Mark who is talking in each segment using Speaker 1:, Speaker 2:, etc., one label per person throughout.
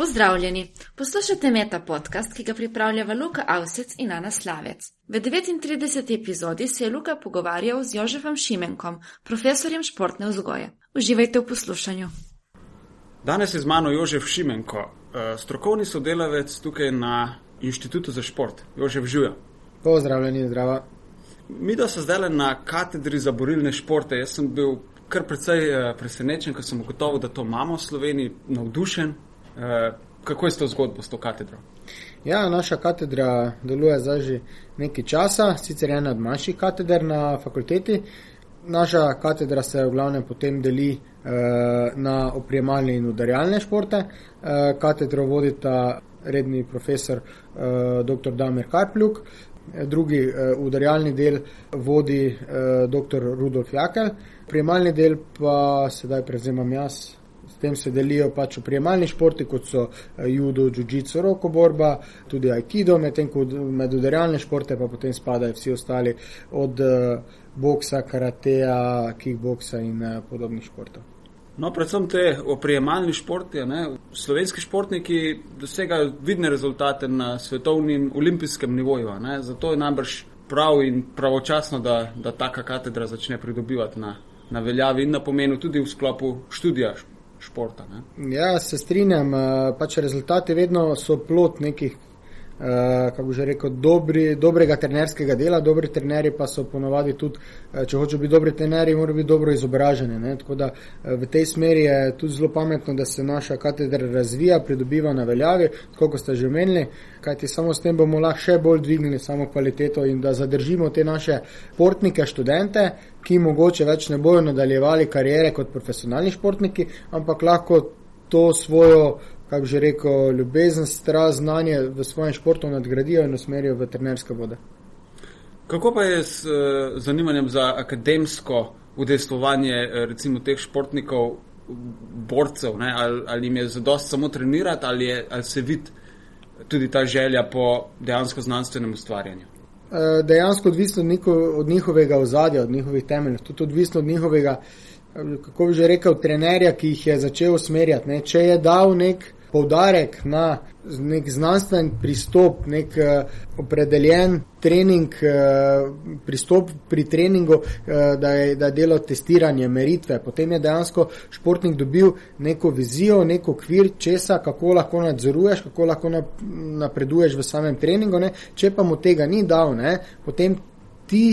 Speaker 1: Pozdravljeni! Poslušate Meta podcast, ki ga pripravljava Luka Avsec in Ana Slavec. V 39. epizodi se je Luka pogovarjal z Jožefom Šimenkom, profesorjem športne vzgoje. Uživajte v poslušanju.
Speaker 2: Danes je z mano Jožef Šimenko, eh, strokovni sodelavec tukaj na Inštitutu za šport. Jožef Žujo.
Speaker 3: Pozdravljeni, zdrava.
Speaker 2: Mi, da so zdaj na katedri za borilne športe, jaz sem bil kar precej eh, presenečen, ko sem ugotovil, da to imamo v Sloveniji, navdušen. Eh, kako je s to zgodbo, s to katedro?
Speaker 3: Ja, naša katedra deluje zdaj že nekaj časa, sicer ena od manjših kateder na fakulteti. Naša katedra se v glavnem potem deli eh, na oprjemalne in udarjalne športe. Eh, katedro vodita redni profesor eh, dr. Damir Karpljuk, drugi eh, udarjalni del vodi eh, dr. Rudolf Jakel, oprjemalni del pa sedaj prevzemam jaz, tem se delijo pač uprijemalni športi, kot so eh, judo, jiu-jitsu, roko borba, tudi aikido, medtem ko med udarjalne športe pa potem spadajo vsi ostali od eh, boksa, karateja, kickboksa in eh, podobnih športov.
Speaker 2: No, predvsem te oprijemalni športi, slovenski športniki dosegajo vidne rezultate na svetovnem olimpijskem nivoju. Ne? Zato je najbrž prav in pravočasno, da, da taka katedra začne pridobivati na, na veljavi in na pomenu tudi v sklopu študija športa.
Speaker 3: Ne? Ja, se strinjam. Eh, pač rezultati vedno so plot nekih, kako že rekel, dobri, dobrega trenerskega dela. Dobri trenerji pa so ponovadi tudi, eh, če hočejo biti dobri trenerji, morajo biti dobro izobraženi. Ne? Tako da v tej smeri je tudi zelo pametno, da se naša katedra razvija, pridobiva na veljavi, tako kot ste že omenili kajti samo s tem bomo lahko še bolj dvignili samo kvaliteto in da zadržimo te naše športnike, študente, ki mogoče več ne bojo nadaljevali karijere kot profesionalni športniki, ampak lahko to svojo, kako že rekel, ljubezen, strast, znanje v svojem športu nadgradijo in usmerijo v trenerske vode.
Speaker 2: Kako pa je s uh, zanimanjem za akademsko udejstvovanje uh, recimo teh športnikov, borcev, ne? ali, ali jim je zadost samo trenirati ali, je, ali se vidi tudi ta želja po dejansko znanstvenem ustvarjanju?
Speaker 3: Eh, dejansko odvisno od njihovega ozadja, od njihovih temeljev, tudi odvisno od njihovega, eh, kako bi že rekel, trenerja, ki jih je začel usmerjati. Ne. Če je dal nek poudarek na nek znanstven pristop, nek uh, opredeljen trening, uh, pristop pri treningu, uh, da, je, da je delo testiranje, meritve. Potem je dejansko športnik dobil neko vizijo, neko kvir česa, kako lahko nadzoruješ, kako lahko napreduješ v samem treningu. Ne? Če pa mu tega ni dal, ne? potem ti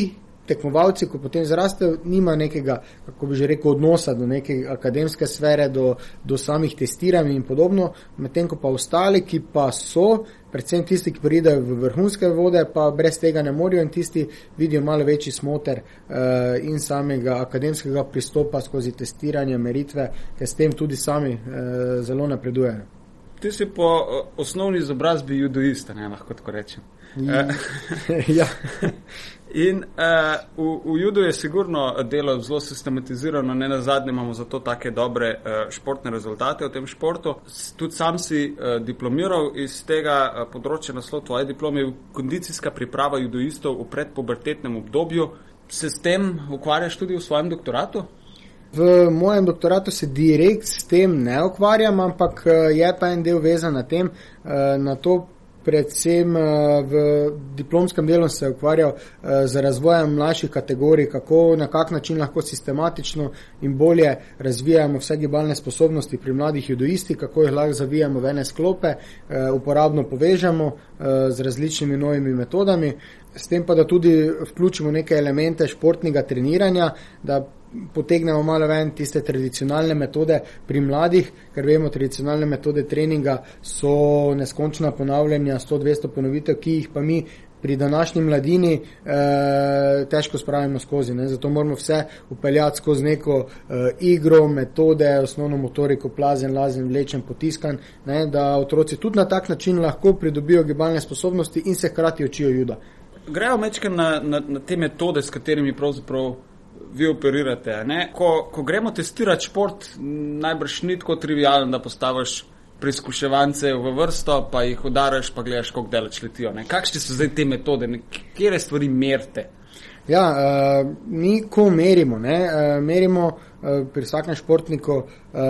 Speaker 3: tekmovalci, ko potem zrastejo, nima nekega, kako bi že rekel, odnosa do neke akademske sfere, do, do samih testiranj in podobno, medtem ko pa ostali, ki pa so, predvsem tisti, ki pridejo v vrhunske vode, pa brez tega ne morejo in tisti vidijo malo večji smoter uh, in samega akademskega pristopa skozi testiranje, meritve, ker s tem tudi sami uh, zelo napredujejo.
Speaker 2: Ti si po osnovni izobrazbi judoist, ne lahko tako rečem.
Speaker 3: ja.
Speaker 2: In uh, v, v Judu je sigurno delo zelo sistematizirano, ne na zadnje imamo zato take dobre uh, športne rezultate v tem športu. Tudi sam si uh, diplomiral iz tega uh, področja naslov tvoje diplome, kondicijska priprava judoistov v predpubertetnem obdobju. Se s tem ukvarjaš tudi v svojem doktoratu?
Speaker 3: V mojem doktoratu se direkt s tem ne ukvarjam, ampak je pa en del vezan na, tem, na to predvsem eh, v diplomskem delu se ukvarjal eh, z razvojem mlajših kategorij, kako na kak način lahko sistematično in bolje razvijamo vse gibalne sposobnosti pri mladih judoistih, kako jih lahko zavijamo v ene sklope, eh, uporabno povežemo z različnimi novimi metodami, s tem pa da tudi vključimo neke elemente športnega treniranja, da potegnemo malo ven tiste tradicionalne metode pri mladih, ker vemo, tradicionalne metode treninga so neskončna ponavljanja, 100-200 ponovitev, ki jih pa mi pri današnji mladini eh, težko spravimo skozi. Ne? Zato moramo vse upeljati skozi neko eh, igro, metode, osnovno motoriko, plazen, lazen, vlečen, potiskan, ne? da otroci tudi na tak način lahko pridobijo gibalne sposobnosti in se hkrati učijo juda.
Speaker 2: Grejo mečke na, na, na te metode, s katerimi pravzaprav vi operirate. Ko, ko gremo testirati šport, najbrž ni tako trivijalno, da postaviš preizkuševance v vrsto, pa jih udaraš, pa gledaš, kako daleč letijo. Kakšne so zdaj te metode, kje stvari merite?
Speaker 3: Ja, uh, mi ko merimo, ne, uh, merimo uh, pri vsakem športniku, uh,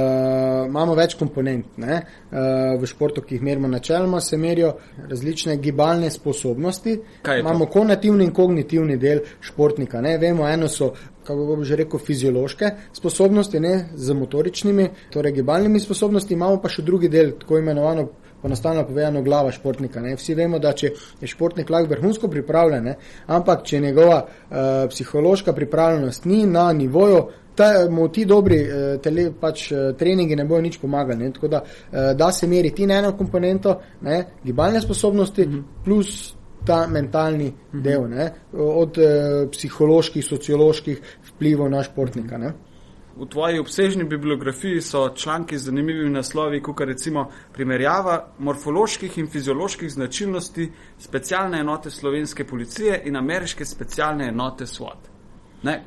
Speaker 3: imamo več komponent. Ne, uh, v športu, ki jih merimo načeloma, se merijo različne gibalne sposobnosti. Imamo konativni in kognitivni del športnika. Ne, vemo, eno so, kako bi že rekel, fiziološke sposobnosti ne, z motoričnimi, torej gibalnimi sposobnosti, imamo pa še drugi del, tako imenovano poenostavljeno povedano, glava športnika. Ne. Vsi vemo, da če je športnik lahko vrhunsko pripravljen, ne, ampak če njegova uh, psihološka pripravljenost ni na nivoju, da mu ti dobri uh, tele, pač, uh, treningi ne bojo nič pomagali. Ne. Tako da, uh, da se meri ti na eno komponento, ne, gibalne sposobnosti mm -hmm. plus ta mentalni -hmm. del, ne, od uh, psiholoških, socioloških vplivov na športnika. Ne.
Speaker 2: V tvoji obsežni bibliografiji so članki z zanimivimi naslovi, kot recimo primerjava morfoloških in fizioloških značilnosti specialne enote slovenske policije in ameriške specialne enote SWAT. Ne?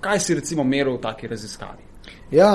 Speaker 2: Kaj si recimo meril v taki raziskavi?
Speaker 3: Ja,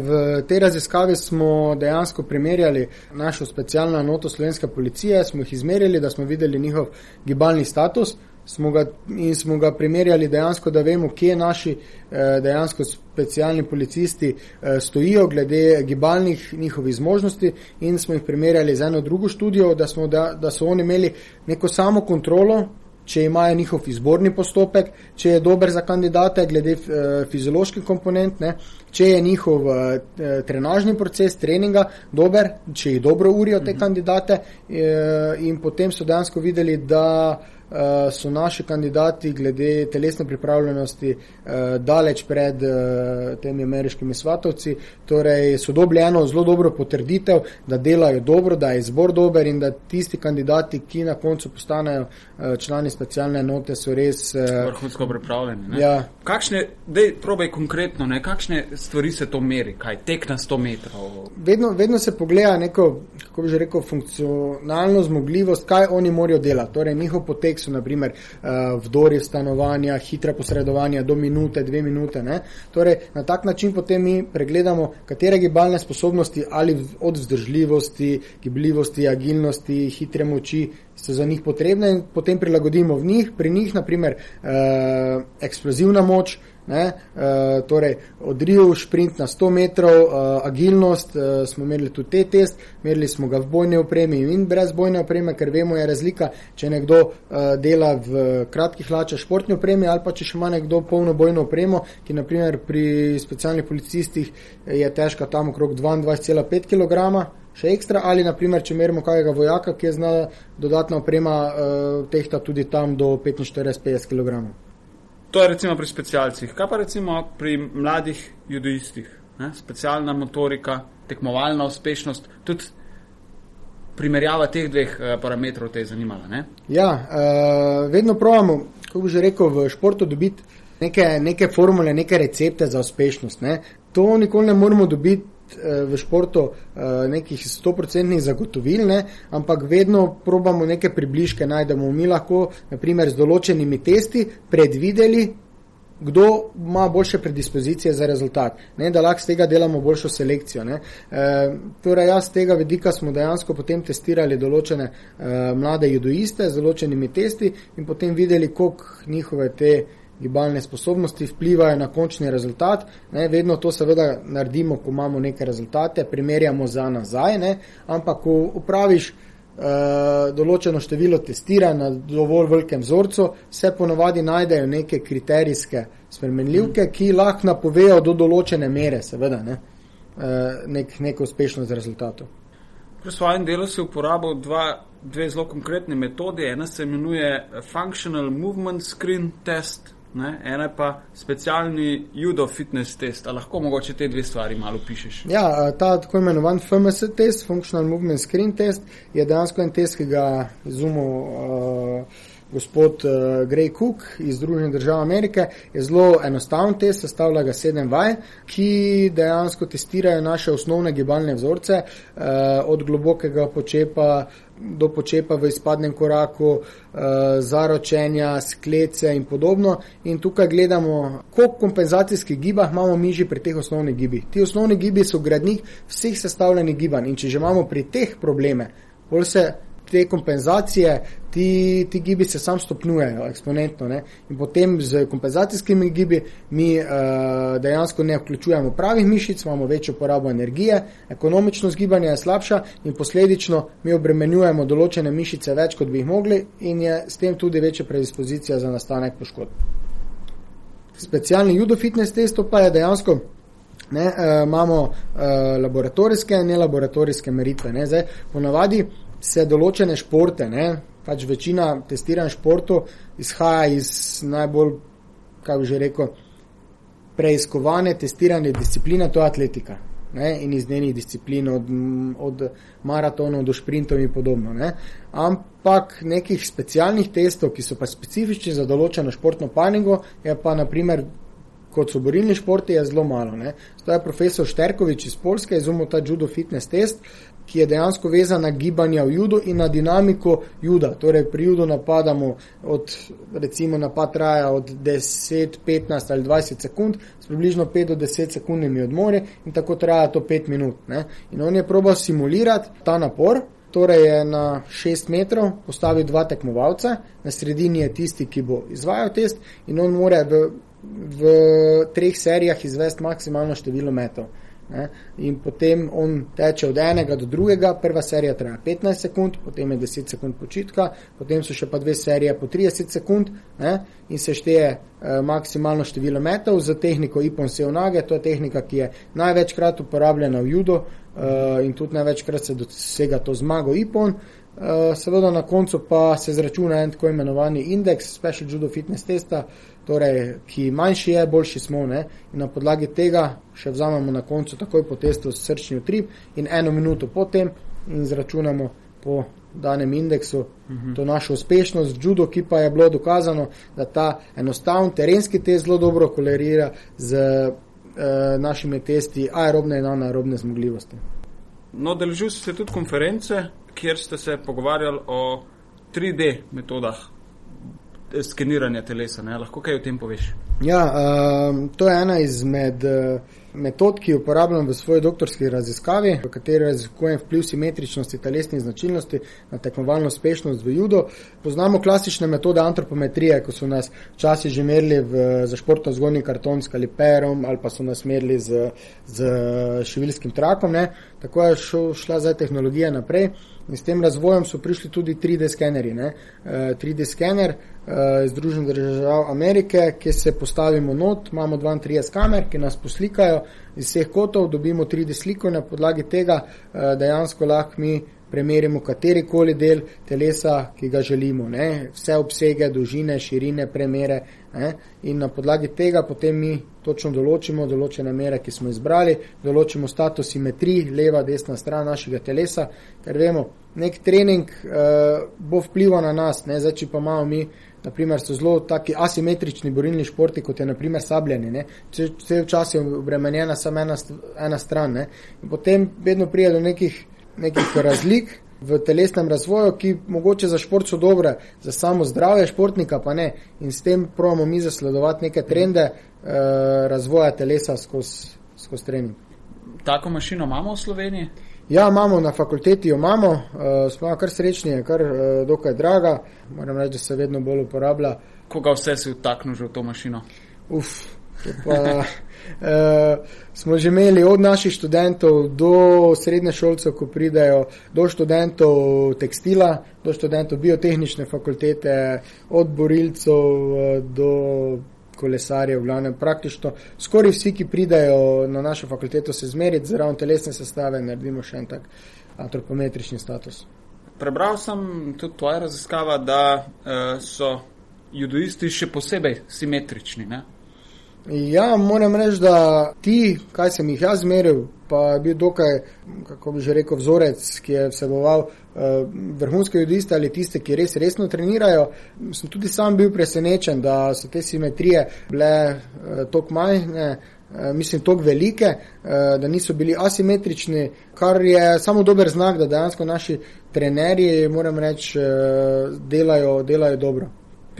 Speaker 3: v tej raziskavi smo dejansko primerjali našo specialno enoto slovenske policije, smo jih izmerili, da smo videli njihov gibalni status smo ga, in smo ga primerjali dejansko, da vemo, kje naši eh, dejansko specialni policisti eh, stojijo glede gibalnih njihovih zmožnosti in smo jih primerjali z eno drugo študijo, da, smo, da, da so oni imeli neko samo kontrolo, če imajo njihov izborni postopek, če je dober za kandidate glede eh, fizioloških komponent, ne, če je njihov trenažni proces treninga dober, če jih dobro urijo te mhm. kandidate in potem so dejansko videli, da so naši kandidati glede telesne pripravljenosti uh, daleč pred uh, temi ameriškimi svatovci. Torej, so dobili eno zelo dobro potrditev, da delajo dobro, da je izbor dober in da tisti kandidati, ki na koncu postanejo člani specialne enote, so res
Speaker 2: vrhunsko pripravljeni.
Speaker 3: Ja.
Speaker 2: Kakšne, dej, probaj konkretno, ne? kakšne stvari se to meri, kaj tek na 100 metrov?
Speaker 3: Vedno, vedno se pogleda neko, kako bi že rekel, funkcionalno zmogljivost, kaj oni morajo delati. Torej, njihov potek so naprimer uh, eh, vdori stanovanja, hitre posredovanja do minute, dve minute. Ne? Torej, na tak način potem mi pregledamo, katere gibalne sposobnosti ali od vzdržljivosti, gibljivosti, agilnosti, hitre moči so za njih potrebne in potem prilagodimo v njih, pri njih naprimer uh, eksplozivna moč, Ne, uh, torej, odriv, sprint na 100 metrov, uh, agilnost, uh, smo imeli tudi te test, merili smo ga v bojni opremi in brez bojne opreme, ker vemo, je razlika, če nekdo uh, dela v kratkih hlačah športni opremi ali pa če še ima nekdo polno bojno opremo, ki naprimer pri specialnih policistih je težka tam okrog 22,5 kg. Še ekstra, ali naprimer, če merimo kakega vojaka, ki je znala dodatna oprema, uh, tehta tudi tam do 45-50 kg.
Speaker 2: To je recimo pri specialcih. Kaj pa recimo pri mladih judoistih? Ne? Specialna motorika, tekmovalna uspešnost, tudi primerjava teh dveh uh, parametrov te je zanimala. Ne?
Speaker 3: Ja, uh, vedno pravimo, kako bi že rekel, v športu dobiti neke, neke formule, neke recepte za uspešnost. Ne? To nikoli ne moremo dobiti Eh, v športu eh, nekih stoprocentnih zagotovil, ne, ampak vedno probamo neke približke najdemo. Mi lahko, naprimer, z določenimi testi predvideli, kdo ima boljše predispozicije za rezultat, ne, da lahko z tega delamo boljšo selekcijo. E, torej, jaz z tega vidika smo dejansko potem testirali določene e, mlade judoiste z določenimi testi in potem videli, koliko njihove te gibalne sposobnosti vplivajo na končni rezultat. Ne, vedno to seveda naredimo, ko imamo neke rezultate, primerjamo za nazaj, ne, ampak ko upraviš uh, določeno število testiranj na dovolj velikem vzorcu, se ponovadi najdejo neke kriterijske spremenljivke, ki lahko napovejo do določene mere, seveda, ne, uh, nek, neko uspešnost rezultatov.
Speaker 2: Pri svojem delu si uporabil dva, dve zelo konkretne metode. Ena se imenuje Functional Movement Screen Test, Ne? Ena pa specialni judo fitness test. A lahko mogoče te dve stvari malo pišeš?
Speaker 3: Ja, ta tako imenovan FMS test, Functional Movement Screen Test, je dejansko en test, ki ga izumil uh, gospod uh, Gray Cook iz Združenih držav Amerike. Je zelo enostaven test, sestavlja ga sedem vaj, ki dejansko testirajo naše osnovne gibalne vzorce, uh, od globokega počepa do počepa v izpadnem koraku, uh, zaročenja, sklece in podobno. In tukaj gledamo, koliko kompenzacijskih gibah imamo mi že pri teh osnovnih gibih. Ti osnovni gibi so gradnik vseh sestavljenih gibanj in če že imamo pri teh probleme, bolj se te kompenzacije, ti, ti gibi se sam stopnjujejo eksponentno. Ne? In potem z kompenzacijskimi gibi mi uh, dejansko ne vključujemo pravih mišic, imamo večjo porabo energije, ekonomičnost gibanja je slabša in posledično mi obremenjujemo določene mišice več, kot bi jih mogli, in je s tem tudi večja predispozicija za nastanek poškodb. Specialni judo fitness testo pa je dejansko. Ne, uh, imamo uh, laboratorijske in nelaboratorijske meritve. Ne. Zdaj, ponavadi se določene športe, ne, pač večina testiranj športov izhaja iz najbolj, kako že rekel, preiskovane, testirane discipline, to je atletika. Ne, in iz njenih disciplin, od, od maratonov do sprintov in podobno. Ne. Ampak nekih specialnih testov, ki so pa specifični za določeno športno panigo, je pa naprimer, kot so borilni športi, je zelo malo. To je profesor Šterkovič iz Polske, izumil ta judo fitness test, ki je dejansko vezan na gibanje v judu in na dinamiko juda. Torej, pri judu napadamo od, recimo, napad traja od 10, 15 ali 20 sekund, s približno 5 do 10 sekundnimi odmori in tako traja to 5 minut. Ne? In on je probal simulirati ta napor. Torej je na 6 metrov postavil dva tekmovalca, na sredini je tisti, ki bo izvajal test, in on mora v, v treh serijah izvesti maksimalno število metov. Ne? In potem on teče od enega do drugega, prva serija traja 15 sekund, potem je 10 sekund počitka, potem so še pa dve serije po 30 sekund ne? in se šteje eh, maksimalno število metov z tehniko Ipon Seonage, to je tehnika, ki je največkrat uporabljena v judo eh, in tudi največkrat se dosega to zmago Ipon. Eh, seveda na koncu pa se zračuna en tako imenovani indeks, special judo fitness testa, torej, ki manjši je, boljši smo. Ne? In na podlagi tega še vzamemo na koncu takoj po testu srčni utrip in eno minuto potem in zračunamo po danem indeksu uh mhm. -huh. to našo uspešnost. Judo, ki pa je bilo dokazano, da ta enostaven terenski test zelo dobro kolerira z e, našimi testi aerobne in anaerobne zmogljivosti.
Speaker 2: No, Delžil ste tudi konference, kjer ste se pogovarjali o 3D metodah skeniranja telesa. Ne? Lahko kaj o tem poveš?
Speaker 3: Ja, uh, to je ena izmed uh, metod, ki jo uporabljam v svoji doktorski raziskavi, v kateri raziskujem vpliv simetričnosti telesnih značilnosti na tekmovalno uspešnost v judo. Poznamo klasične metode antropometrije, ko so nas včasih že merili v, za športno zgodni karton s kaliperom ali pa so nas merili z, z šivilskim trakom. Ne? Tako je šla zdaj tehnologija naprej. In s tem razvojem so prišli tudi 3D skeneri. Eh, 3D skener uh, iz Združenih držav Amerike, ki se postavimo not, imamo 32 kamer, ki nas poslikajo iz vseh kotov, dobimo 3D sliko in na podlagi tega uh, dejansko lahko mi premerimo kateri koli del telesa, ki ga želimo. Ne? Vse obsege, dolžine, širine, premere. Ne? In na podlagi tega potem mi točno določimo določene mere, ki smo izbrali, določimo status simetrij, leva, desna stran našega telesa, ker vemo, nek trening uh, bo vplival na nas, ne? zdaj, če pa imamo mi. Naprimer, so zelo taki asimetrični borilni športi, kot je naprimer sabljanje. Vse včasih je obremenjena samo ena, ena stran. Ne? In potem vedno pride do nekih nekih razlik v telesnem razvoju, ki mogoče za šport so dobre, za samo zdravje športnika pa ne. In s tem pravimo mi zasledovati neke trende uh, razvoja telesa skozi skoz trening.
Speaker 2: Tako mašino imamo v Sloveniji?
Speaker 3: Ja, imamo na fakulteti, jo imamo, uh, smo kar srečni, je kar uh, dokaj draga, moram reči, da se vedno bolj uporablja.
Speaker 2: Koga vse si vtaknil že v to mašino?
Speaker 3: Uf, pa, Uh, smo že imeli od naših študentov do srednje šolcev, ko pridajo, do študentov tekstila, do študentov biotehnične fakultete, od borilcev uh, do kolesarjev, v glavnem praktično. Skoraj vsi, ki pridajo na našo fakulteto, se zmeriti zraven telesne sestave, naredimo še en tak antropometrični status.
Speaker 2: Prebral sem tudi tvoja raziskava, da uh, so judoisti še posebej simetrični. Ne?
Speaker 3: Ja, moram reči, da ti, kaj sem jih jaz zmeril, pa je bil dokaj, kako bi že rekel, vzorec, ki je vseboval uh, vrhunske judiste ali tiste, ki res resno trenirajo. Sem tudi sam bil presenečen, da so te simetrije bile uh, tako majhne. Uh, mislim, tako velike, uh, da niso bili asimetrični, kar je samo dober znak, da dejansko naši trenerji, moram reči, uh, delajo, delajo dobro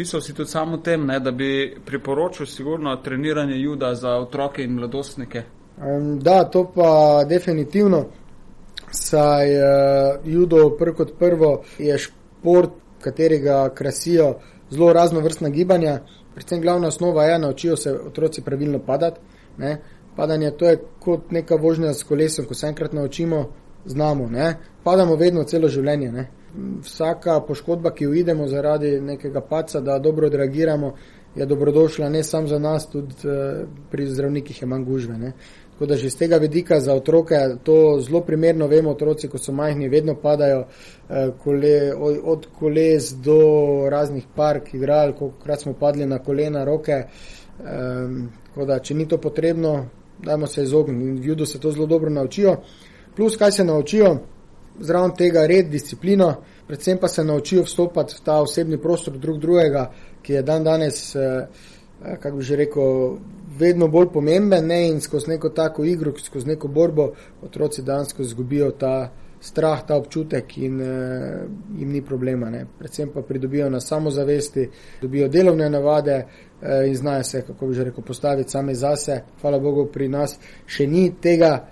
Speaker 2: pisal si tudi samo o tem, ne, da bi priporočil sigurno treniranje juda za otroke in mladostnike.
Speaker 3: Um, da, to pa definitivno. Saj uh, judo prvo kot prvo je šport katerega krasijo zelo raznovrstna gibanja. Predvsem glavna osnova je, naučijo se otroci pravilno padati. Ne. Padanje to je kot neka vožnja s kolesom, ko se enkrat naučimo, znamo. Ne. Padamo vedno celo življenje. Ne. Vsaka poškodba, ki jo idemo zaradi nekega paca, da dobro odreagiramo, je dobrodošla ne samo za nas, tudi uh, pri zdravnikih je manj gužve. Ne. Tako da že z tega vidika za otroke to zelo primerno vemo, otroci, ko so majhni, vedno padajo uh, kole, od, koles do raznih park, igral, kolikrat smo padli na kolena, roke. Um, tako da, če ni to potrebno, dajmo se izogniti. In v judu se to zelo dobro naučijo. Plus, kaj se naučijo, zraven tega red, disciplino, predvsem pa se naučijo vstopati v ta osebni prostor drug drugega, ki je dan danes, eh, eh, kako bi že rekel, vedno bolj pomemben ne? in skozi neko tako igro, skozi neko borbo, otroci dansko izgubijo ta strah, ta občutek in uh, jim ni problema. Ne? Predvsem pa pridobijo na samozavesti, dobijo delovne navade uh, in znajo se, kako bi že rekel, postaviti same zase. Hvala Bogu, pri nas še ni tega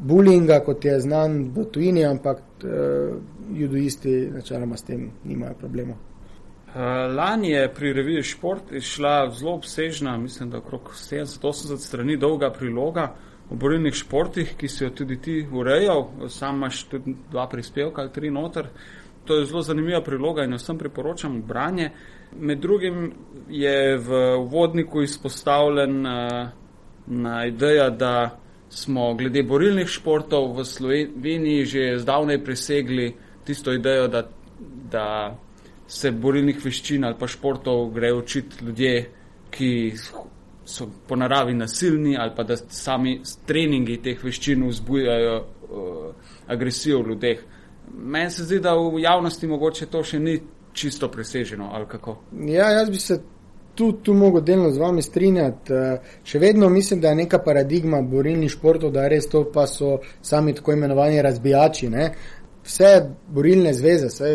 Speaker 3: bullyinga, kot je znan v tujini, ampak uh, judoisti načeloma s tem nimajo problema.
Speaker 2: Uh, lani je pri reviji Šport išla zelo obsežna, mislim, da okrog 70-80 strani dolga priloga o borilnih športih, ki si jo tudi ti urejal. Sam imaš tudi dva prispevka ali tri noter. To je zelo zanimiva priloga in jo vsem priporočam v branje. Med drugim je v uvodniku izpostavljen uh, na ideja, da smo glede borilnih športov v Sloveniji že zdavnaj presegli tisto idejo, da, da se borilnih veščin ali pa športov grejo učiti ljudje, ki so po naravi nasilni ali pa da sami treningi teh veščin vzbujajo uh, agresijo v ljudeh. Meni se zdi, da v javnosti mogoče to še ni čisto preseženo ali kako.
Speaker 3: Ja, jaz bi se tu, tu mogo delno z vami strinjati. Eh, še vedno mislim, da je neka paradigma borilnih športov, da res to pa so sami tako imenovani razbijači. Ne? Vse borilne zveze, vse,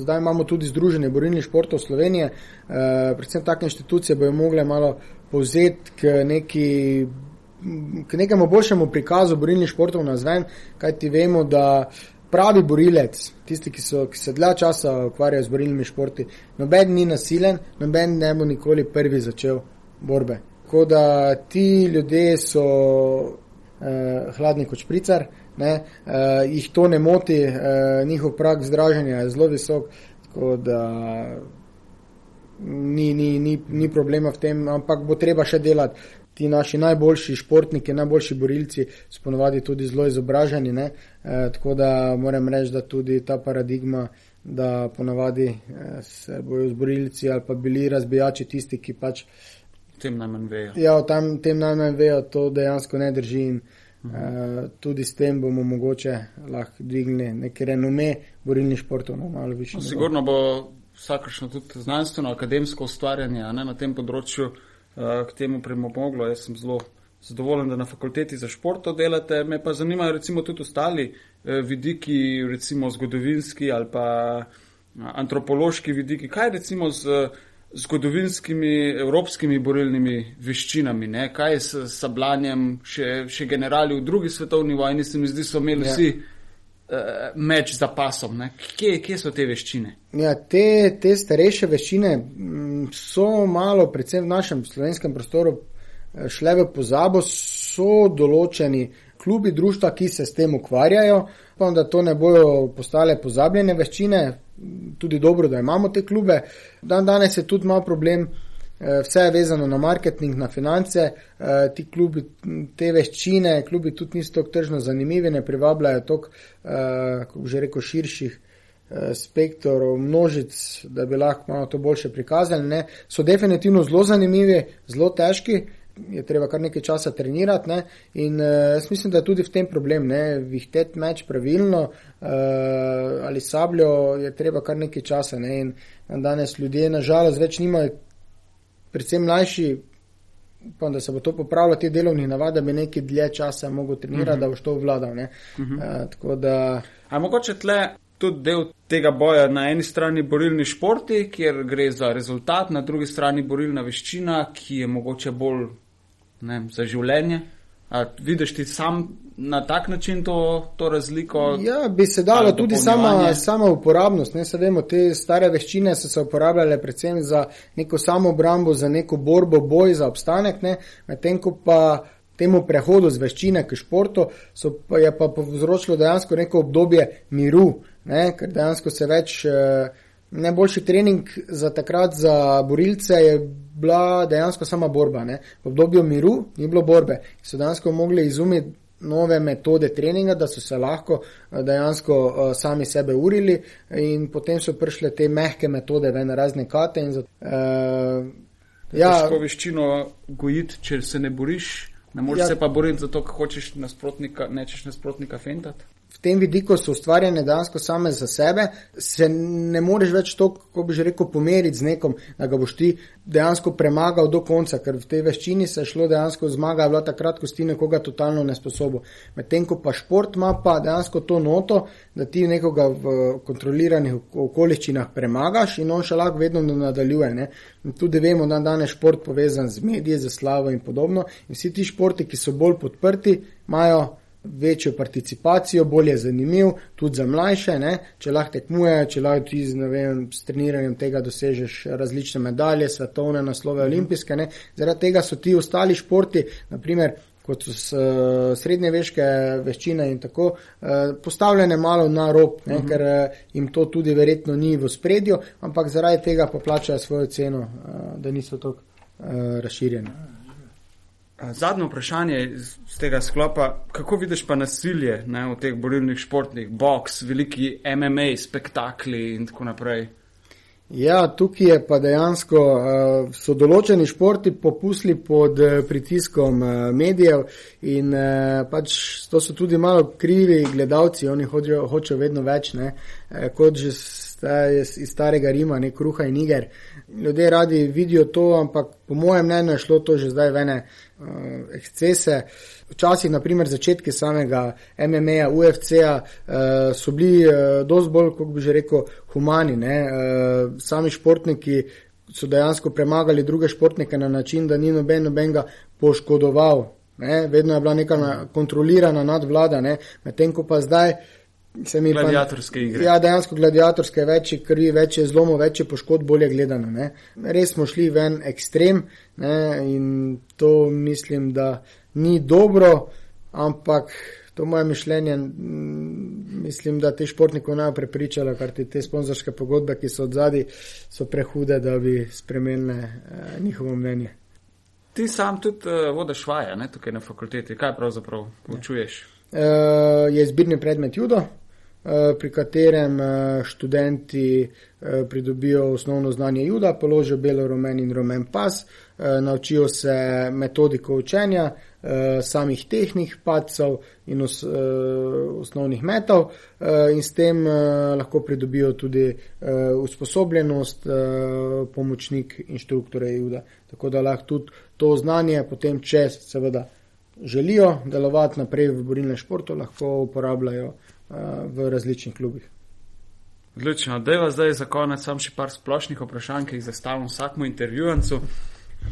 Speaker 3: zdaj imamo tudi Združenje borilnih športov Slovenije, eh, predvsem take inštitucije bojo mogle malo povzeti k, neki, k nekemu boljšemu prikazu borilnih športov na zven, kajti vemo, da pravi borilec, tisti, ki, so, ki se dlje časa ukvarjajo z borilnimi športi, noben ni nasilen, noben ne bo nikoli prvi začel borbe. Tako da ti ljudje so eh, hladni kot špricar, ne, eh, jih to ne moti, eh, njihov prak zdraženja je zelo visok, tako da ni, ni, ni, ni problema v tem, ampak bo treba še delati ti naši najboljši športniki, najboljši borilci so ponovadi tudi zelo izobraženi. E, tako da moram reči, da tudi ta paradigma, da ponovadi e, se bojo zborilci ali pa bili razbijači tisti, ki pač.
Speaker 2: Tem najmanj vejo.
Speaker 3: Ja, tam, tem najmanj vejo, to dejansko ne drži. In, -huh. uh, tudi s tem bomo mogoče lahko dvignili neke renome borilnih športov na malo više.
Speaker 2: No, sigurno bo vsakršno tudi znanstveno, akademsko ustvarjanje ne, na tem področju k temu premoglo. Jaz sem zelo zadovoljen, da na fakulteti za šport to delate. Me pa zanimajo recimo tudi ostali eh, vidiki, recimo zgodovinski ali pa antropološki vidiki. Kaj recimo z zgodovinskimi evropskimi borilnimi veščinami, ne? kaj je s sablanjem, še, še generali v drugi svetovni vojni, se mi zdi, so imeli ja. vsi. Uh, meč za pasom. Kje, kje so te veščine?
Speaker 3: Ja, te, te starejše veščine mm, so malo, predvsem v našem slovenskem prostoru, eh, šle v pozabo, so določeni klubi, društva, ki se s tem ukvarjajo, pa da to ne bojo postale pozabljene veščine. Tudi dobro, da imamo te klube. Dan danes je tudi malo problem. Eh, vse je vezano na marketing, na finance, eh, ti klubi, te veščine, klubi tudi niso tako tržno zanimivi, ne privabljajo toliko, eh, kako že rekel, širših spektrov, množic, da bi lahko malo to boljše prikazali. Ne. So definitivno zelo zanimivi, zelo težki, je treba kar nekaj časa trenirati ne. in jaz mislim, da je tudi v tem problem, ne, vihtet meč pravilno ali sabljo je treba kar nekaj časa ne. in danes ljudje nažalost več nimajo predvsem mlajši, upam, da se bo to popravilo, te delovne navade, da bi nekaj dlje časa mogel trenirati, uh -huh. da bo to vladal. Uh -huh. uh, da...
Speaker 2: A mogoče tle tudi del tega boja na eni strani borilni športi, kjer gre za rezultat, na drugi strani borilna veščina, ki je mogoče bolj ne, za življenje. A vidiš ti sam na tak način to, to razliko?
Speaker 3: Ja, bi se dalo tudi sama, sama uporabnost. Ne, se vemo, te stare veščine so se uporabljale predvsem za neko samo obrambo, za neko borbo, boj za obstanek, medtem ko pa temu prehodu z veščine k športu so, pa je pa povzročilo dejansko neko obdobje miru, ne, ker dejansko se več. Eh, najboljši trening za takrat za borilce je bila dejansko sama borba. Ne. V obdobju miru ni bilo borbe. So dejansko mogli izumiti nove metode treninga, da so se lahko eh, dejansko uh, sami sebe urili in potem so prišle te mehke metode, ven razne kate. In, uh,
Speaker 2: ja, Težko veščino gojiti, če se ne boriš, ne moreš ja, se pa boriti zato, ker hočeš nasprotnika, nečeš nasprotnika fentati
Speaker 3: v tem vidiku so ustvarjene dejansko same za sebe, se ne moreš več to, kako bi že rekel, pomeriti z nekom, da ga boš ti dejansko premagal do konca, ker v tej veščini se je šlo dejansko zmaga, bila takrat, ko si ti nekoga totalno nesposobo. Medtem ko pa šport ima pa dejansko to noto, da ti nekoga v kontroliranih okoliščinah premagaš in on še lahko vedno nadaljuje. Ne? Tudi vemo, da danes šport povezan z mediji, z slavo in podobno. In vsi ti športi, ki so bolj podprti, imajo večjo participacijo, bolje zanimiv, tudi za mlajše, ne? če lahko tekmuje, če lahko ti z, vem, s treniranjem tega dosežeš različne medalje, svetovne naslove, mhm. olimpijske. Ne? Zaradi tega so ti ostali športi, naprimer, kot so uh, srednje veške veščine in tako, uh, postavljene malo na rob, ne? Mhm. ker uh, jim to tudi verjetno ni v spredju, ampak zaradi tega pa plačajo svojo ceno, uh, da niso tako uh, razširjeni.
Speaker 2: Zadnje vprašanje iz tega sklopa, kako vidiš pa nasilje ne, v teh borilnih športih, boks, veliki MMA, spektakli in tako naprej?
Speaker 3: Ja, tukaj je pa dejansko, so določeni športi popusli pod pritiskom medijev in pač to so tudi malo krivi gledalci, oni hočejo, hočejo vedno več, ne, kot že iz starega Rima, ne kruha in niger. Ljudje radi vidijo to, ampak po mojem mnenju je šlo to že zdaj v ene uh, ekscese. Včasih, naprimer, začetki samega MMA-ja, UFC-ja uh, so bili uh, dosti bolj, kako bi že rekel, humani. Uh, sami športniki so dejansko premagali druge športnike na način, da ni noben nobenega poškodoval. Ne? Vedno je bila neka kontrolirana nadvlada, medtem ko pa zdaj.
Speaker 2: Gladiatorske
Speaker 3: igre. Ja, dejansko gladiatorske, več je krvi, več je zlomov, več je poškodb, bolje gledano. Ne? Res smo šli v en ekstrem ne? in to mislim, da ni dobro, ampak to moje mišljenje, mislim, da te športnike ne bo prepričalo, ker te sponzorske pogodbe, ki so od zadaj, so prehude, da bi spremenile eh, njihovo mnenje.
Speaker 2: Ti sam tudi uh, vodiš vaje, ne tukaj na fakulteti, kaj pravzaprav učuješ?
Speaker 3: Uh, je izbirni predmet judo, Eh, pri katerem eh, študenti eh, pridobijo osnovno znanje juda, položijo belo, rumen in rumen pas, naučijo se metodiko učenja, samih tehnik pacov in os, osnovnih metov in s tem lahko pridobijo tudi usposobljenost pomočnik inštruktore juda. Tako da lahko tudi to znanje potem, če seveda želijo delovati naprej v borilnem športu, lahko uporabljajo v različnih klubih.
Speaker 2: Odlično, da je zdaj za konec samo še par splošnih vprašanj, ki jih zastavim vsakmu intervjuvancu.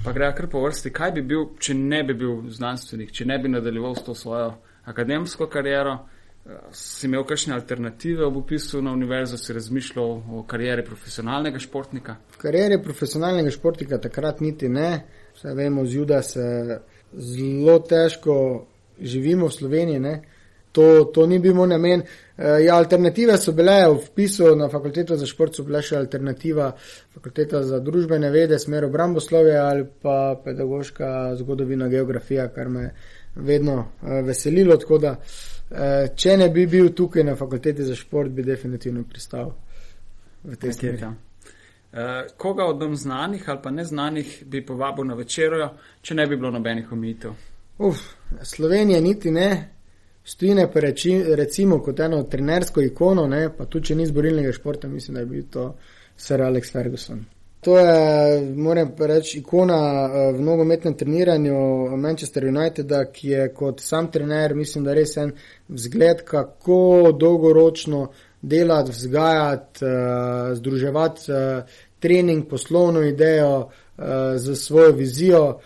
Speaker 2: Pa gre kar po vrsti, kaj bi bil, če ne bi bil znanstvenik, če ne bi nadaljeval s to svojo akademsko kariero, si imel kakšne alternative ob upisu na univerzo, si razmišljal o karieri profesionalnega športnika?
Speaker 3: Karieri profesionalnega športnika takrat niti ne, vse vemo, z juda se zelo težko živimo v Sloveniji, ne? To, to ni bil moj namen. E, ja, alternative so bile v vpisu na fakulteto za šport, so bile še alternativa fakulteta za družbene vede, smer obramboslovje ali pa pedagoška zgodovina, geografija, kar me vedno e, veselilo. Tako da, e, če ne bi bil tukaj na fakulteti za šport, bi definitivno pristal v tej smeri.
Speaker 2: Uh, koga od nam znanih ali pa neznanih bi povabil na večerjo, če ne bi bilo nobenih omitev?
Speaker 3: Uf, Slovenija niti ne, Stojine pa reči, recimo kot eno trenersko ikono, ne, pa tudi če ni zborilnega športa, mislim, da je bil to Sir Alex Ferguson. To je, moram reči, ikona eh, v nogometnem treniranju Manchester Uniteda, ki je kot sam trener, mislim, da res en vzgled, kako dolgoročno delati, vzgajati, uh, združevati uh, trening, poslovno idejo z svojo vizijo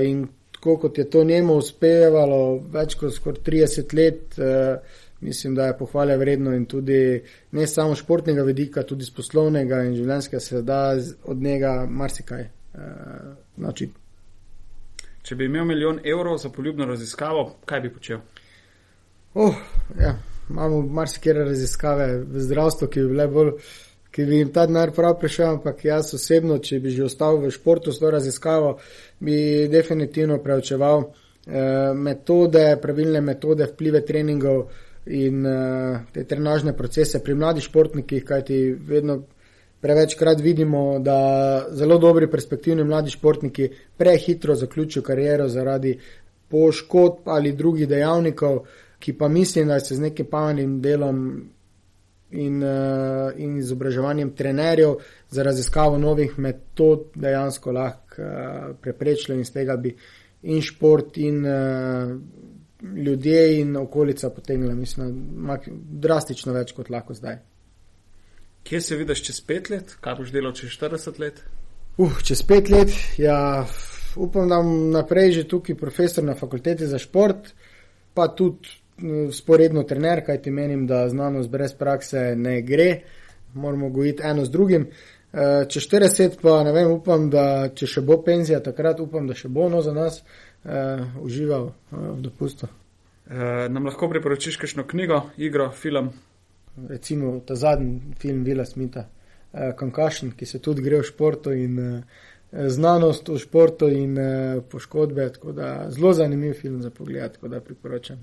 Speaker 3: in tako kot je to njemu uspevalo več kot skoraj 30 let, uh, mislim, da je pohvale vredno in tudi ne samo športnega vidika, tudi z poslovnega in življenjskega se da od njega marsikaj uh, naučiti.
Speaker 2: Če bi imel milijon evrov za poljubno raziskavo, kaj bi počel?
Speaker 3: Oh, ja, imamo marsikere raziskave v zdravstvu, ki bi bile bolj. Ki bi jim ta denar prav prišel, ampak jaz osebno, če bi že ostal v športu s to raziskavo, bi definitivno preučeval eh, metode, pravilne metode, vplive treningov in eh, te trenažne procese pri mladih športnikih, kajti vedno prevečkrat vidimo, da zelo dobri perspektivni mladi športniki prehitro zaključijo kariero zaradi poškodb ali drugih dejavnikov, ki pa mislim, da se z nekim pametnim delom in, uh, in izobraževanjem trenerjev za raziskavo novih metod dejansko lahko uh, preprečili in z tega bi in šport in uh, ljudje in okolica potegnila, mislim, drastično več kot lahko zdaj.
Speaker 2: Kje se vidiš čez pet let, kaj boš delal čez 40 let?
Speaker 3: Uh, čez pet let, ja, upam, da bom naprej že tukaj profesor na fakulteti za šport, pa tudi sporedno trener, kaj ti menim, da znanost brez prakse ne gre, moramo gojiti eno z drugim. Eh, če 40, pa ne vem, upam, da če še bo penzija, takrat upam, da še bo no za nas uh, užival uh, v dopustu.
Speaker 2: Uh, nam lahko priporočiš kakšno knjigo, igro, film?
Speaker 3: Recimo ta zadnji film Vila Smita, uh, Concussion, ki se tudi gre v športu in uh, znanost v športu in uh, poškodbe. Zelo zanimiv film za pogled, tako da priporočam.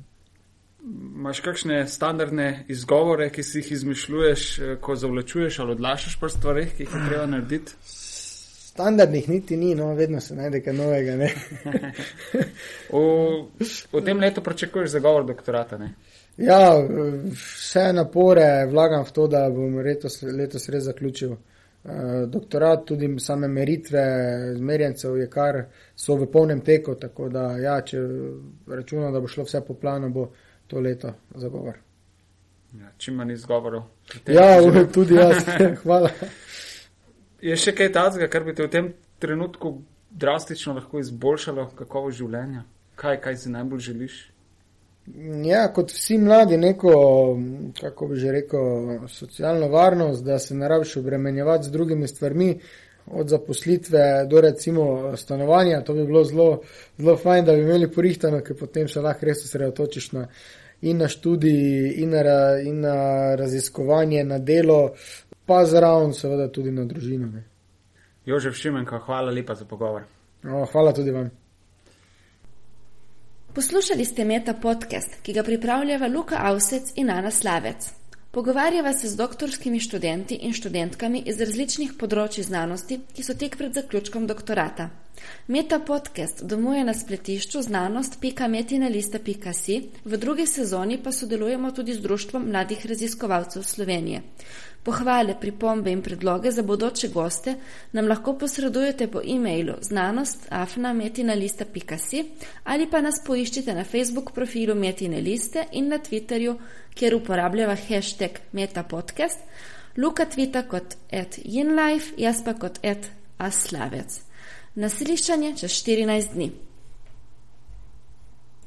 Speaker 2: Imáš kakšne standardne izgovore, ki si jih izmišljuješ, eh, ko zavlačuješ ali odlašaš pri stvarih, ki jih je treba narediti?
Speaker 3: Standardnih niti ni, no, vedno se najde kaj novega.
Speaker 2: v, v tem letu pričakuješ zagovor doktorata? Ne?
Speaker 3: Ja, vse napore vlagam v to, da bom letos, letos res zaključil. Uh, doktorat, tudi same meritve, zmerjencev je kar so v polnem teku, tako da ja, če računam, da bo šlo vse po planu, bo to leto za govor.
Speaker 2: Ja, čim manj izgovorov.
Speaker 3: Ja, tudi jaz. Hvala.
Speaker 2: Je še kaj takega, kar bi te v tem trenutku drastično lahko izboljšalo kakovo življenja? Kaj, kaj si najbolj želiš?
Speaker 3: Ja, kot vsi mladi, neko, kako bi že rekel, socialno varnost, da se ne rabiš obremenjevati z drugimi stvarmi, od zaposlitve do recimo stanovanja. To bi bilo zelo, zelo fajn, da bi imeli porihtano, ker potem se lahko res osredotočiš na in na študij, in na, in na raziskovanje, na delo, pa zraven, seveda, tudi na družino. Ne.
Speaker 2: Jožef Šimenko, hvala lepa za pogovor.
Speaker 3: O, hvala tudi vam.
Speaker 1: Poslušali ste Meta podcast, ki ga pripravljava Luka Avsec in Ana Slavec. Pogovarjava se z doktorskimi študenti in študentkami iz različnih področji znanosti, ki so tek pred zaključkom doktorata. Meta podcast domuje na spletišču znanost.metinalista.si, v drugi sezoni pa sodelujemo tudi z Društvom mladih raziskovalcev Slovenije. Pohvale, pripombe in predloge za bodoče goste nam lahko posredujete po e-mailu znanost.afna.metinalista.si ali pa nas poiščite na Facebook profilu Metine liste in na Twitterju, kjer uporabljava hashtag metapodcast, Luka tvita kot at inlife, jaz pa kot at aslavec. Na slišanje čez 14 dni.